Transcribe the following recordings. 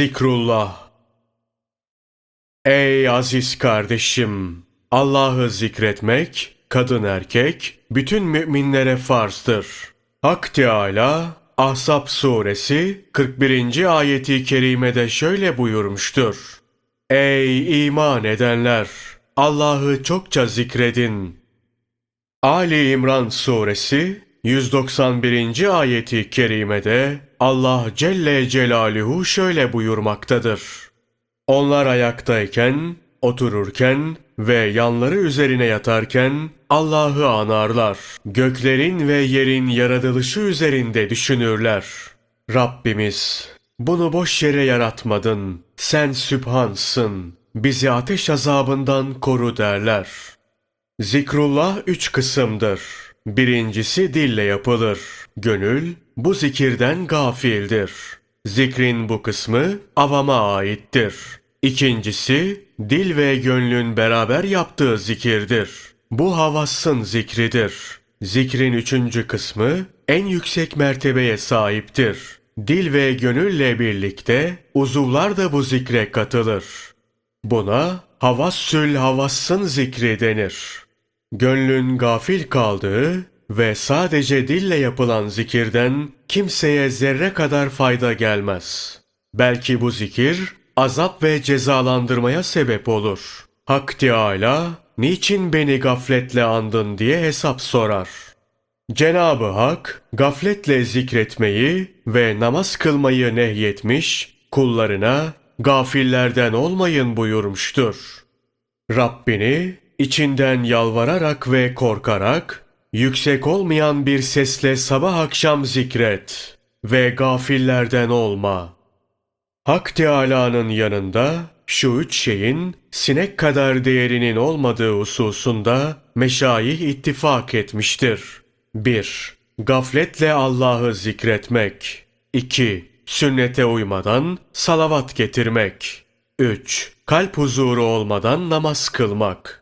Zikrullah Ey aziz kardeşim! Allah'ı zikretmek, kadın erkek, bütün müminlere farzdır. Hak Teâlâ, Ahzab suresi 41. ayeti kerimede şöyle buyurmuştur. Ey iman edenler! Allah'ı çokça zikredin. Ali İmran suresi 191. ayeti kerimede Allah Celle Celaluhu şöyle buyurmaktadır. Onlar ayaktayken, otururken ve yanları üzerine yatarken Allah'ı anarlar. Göklerin ve yerin yaratılışı üzerinde düşünürler. Rabbimiz, bunu boş yere yaratmadın. Sen sübhansın. Bizi ateş azabından koru derler. Zikrullah üç kısımdır. Birincisi dille yapılır. Gönül bu zikirden gafildir. Zikrin bu kısmı avama aittir. İkincisi dil ve gönlün beraber yaptığı zikirdir. Bu havassın zikridir. Zikrin üçüncü kısmı en yüksek mertebeye sahiptir. Dil ve gönülle birlikte uzuvlar da bu zikre katılır. Buna havassül havassın zikri denir. Gönlün gafil kaldığı ve sadece dille yapılan zikirden kimseye zerre kadar fayda gelmez. Belki bu zikir azap ve cezalandırmaya sebep olur. Hak Teâlâ, niçin beni gafletle andın diye hesap sorar. Cenabı Hak, gafletle zikretmeyi ve namaz kılmayı nehyetmiş, kullarına gafillerden olmayın buyurmuştur. Rabbini içinden yalvararak ve korkarak, yüksek olmayan bir sesle sabah akşam zikret ve gafillerden olma. Hak Teâlâ'nın yanında şu üç şeyin sinek kadar değerinin olmadığı hususunda meşayih ittifak etmiştir. 1. Gafletle Allah'ı zikretmek. 2. Sünnete uymadan salavat getirmek. 3. Kalp huzuru olmadan namaz kılmak.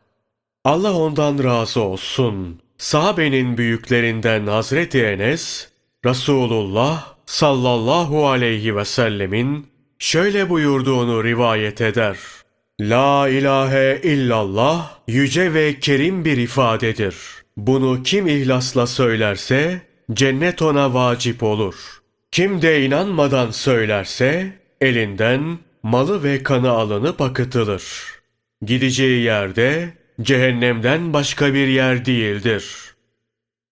Allah ondan razı olsun. Sahabenin büyüklerinden Hazreti Enes, Resulullah sallallahu aleyhi ve sellemin şöyle buyurduğunu rivayet eder. La ilahe illallah yüce ve kerim bir ifadedir. Bunu kim ihlasla söylerse cennet ona vacip olur. Kim de inanmadan söylerse elinden malı ve kanı alınıp akıtılır. Gideceği yerde cehennemden başka bir yer değildir.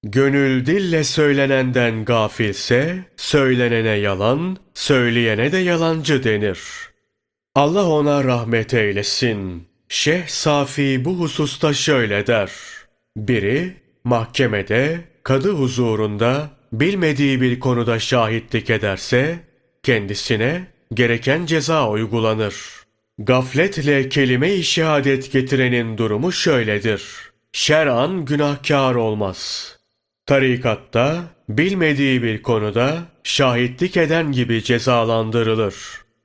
Gönül dille söylenenden gafilse, söylenene yalan, söyleyene de yalancı denir. Allah ona rahmet eylesin. Şeyh Safi bu hususta şöyle der. Biri, mahkemede, kadı huzurunda, bilmediği bir konuda şahitlik ederse, kendisine gereken ceza uygulanır. Gafletle kelime-i şehadet getirenin durumu şöyledir. Şer'an günahkar olmaz. Tarikatta bilmediği bir konuda şahitlik eden gibi cezalandırılır.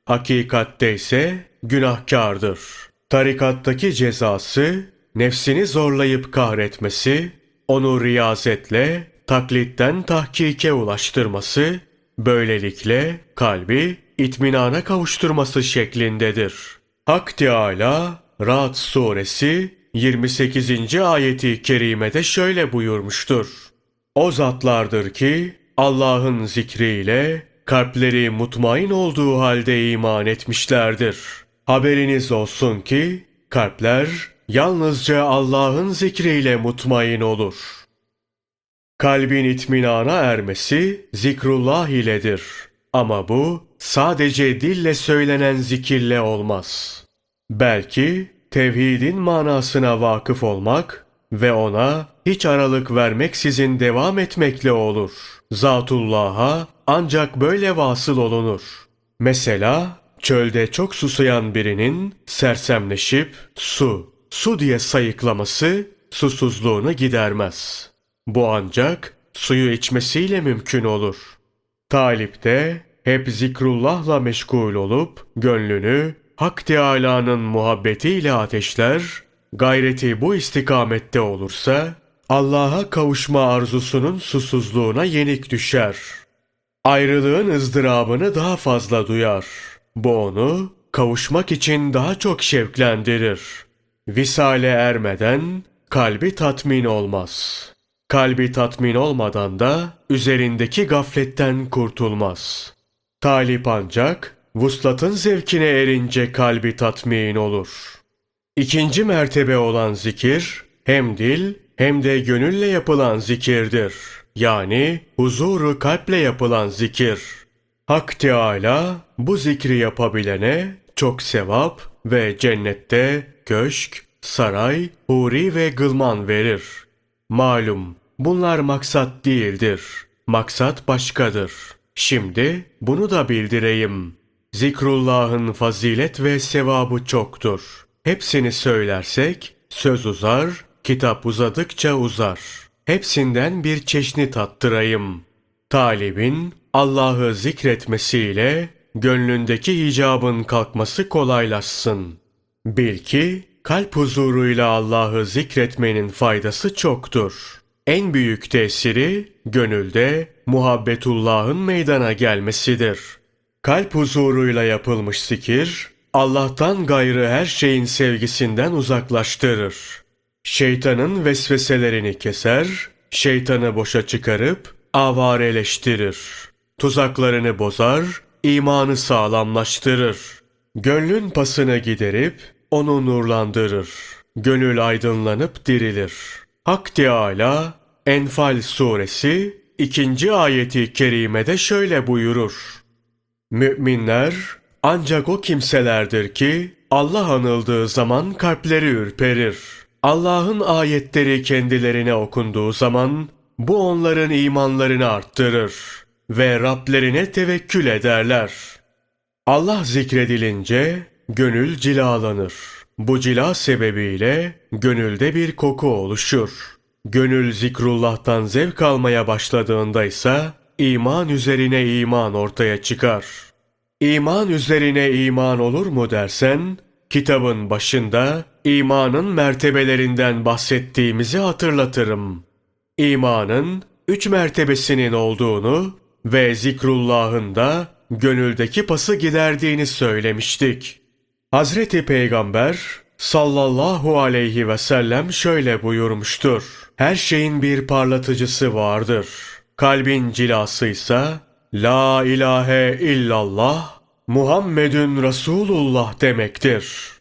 Hakikatte ise günahkardır. Tarikattaki cezası nefsini zorlayıp kahretmesi, onu riyazetle, taklitten tahkike ulaştırması, böylelikle kalbi itminana kavuşturması şeklindedir. Hak Teâlâ Ra'd suresi 28. ayeti kerimede şöyle buyurmuştur. O zatlardır ki Allah'ın zikriyle kalpleri mutmain olduğu halde iman etmişlerdir. Haberiniz olsun ki kalpler yalnızca Allah'ın zikriyle mutmain olur. Kalbin itminana ermesi zikrullah iledir. Ama bu sadece dille söylenen zikirle olmaz. Belki tevhidin manasına vakıf olmak ve ona hiç aralık vermeksizin devam etmekle olur. Zatullah'a ancak böyle vasıl olunur. Mesela çölde çok susayan birinin sersemleşip su, su diye sayıklaması susuzluğunu gidermez. Bu ancak suyu içmesiyle mümkün olur. Talip de hep zikrullahla meşgul olup gönlünü Hak Teâlâ'nın muhabbetiyle ateşler, gayreti bu istikamette olursa, Allah'a kavuşma arzusunun susuzluğuna yenik düşer. Ayrılığın ızdırabını daha fazla duyar. Bu onu kavuşmak için daha çok şevklendirir. Visale ermeden kalbi tatmin olmaz. Kalbi tatmin olmadan da üzerindeki gafletten kurtulmaz. Talip ancak vuslatın zevkine erince kalbi tatmin olur. İkinci mertebe olan zikir hem dil hem de gönülle yapılan zikirdir. Yani huzuru kalple yapılan zikir. Hak Teala bu zikri yapabilene çok sevap ve cennette köşk, saray, huri ve gılman verir. Malum bunlar maksat değildir. Maksat başkadır. Şimdi bunu da bildireyim. Zikrullah'ın fazilet ve sevabı çoktur. Hepsini söylersek söz uzar, kitap uzadıkça uzar. Hepsinden bir çeşni tattırayım. Talibin Allah'ı zikretmesiyle gönlündeki hicabın kalkması kolaylaşsın. Bil ki kalp huzuruyla Allah'ı zikretmenin faydası çoktur. En büyük tesiri gönülde muhabbetullah'ın meydana gelmesidir. Kalp huzuruyla yapılmış zikir, Allah'tan gayrı her şeyin sevgisinden uzaklaştırır. Şeytanın vesveselerini keser, şeytanı boşa çıkarıp avareleştirir. Tuzaklarını bozar, imanı sağlamlaştırır. Gönlün pasını giderip onu nurlandırır. Gönül aydınlanıp dirilir. Hak Teâlâ Enfal suresi 2. ayeti kerimede şöyle buyurur. Müminler ancak o kimselerdir ki Allah anıldığı zaman kalpleri ürperir. Allah'ın ayetleri kendilerine okunduğu zaman bu onların imanlarını arttırır ve Rablerine tevekkül ederler. Allah zikredilince gönül cilalanır. Bu cila sebebiyle gönülde bir koku oluşur. Gönül zikrullah'tan zevk almaya başladığında ise iman üzerine iman ortaya çıkar. İman üzerine iman olur mu dersen, kitabın başında imanın mertebelerinden bahsettiğimizi hatırlatırım. İmanın üç mertebesinin olduğunu ve zikrullahın da gönüldeki pası giderdiğini söylemiştik. Hazreti Peygamber sallallahu aleyhi ve sellem şöyle buyurmuştur. Her şeyin bir parlatıcısı vardır. Kalbin cilası ise La ilahe illallah Muhammedun Resulullah demektir.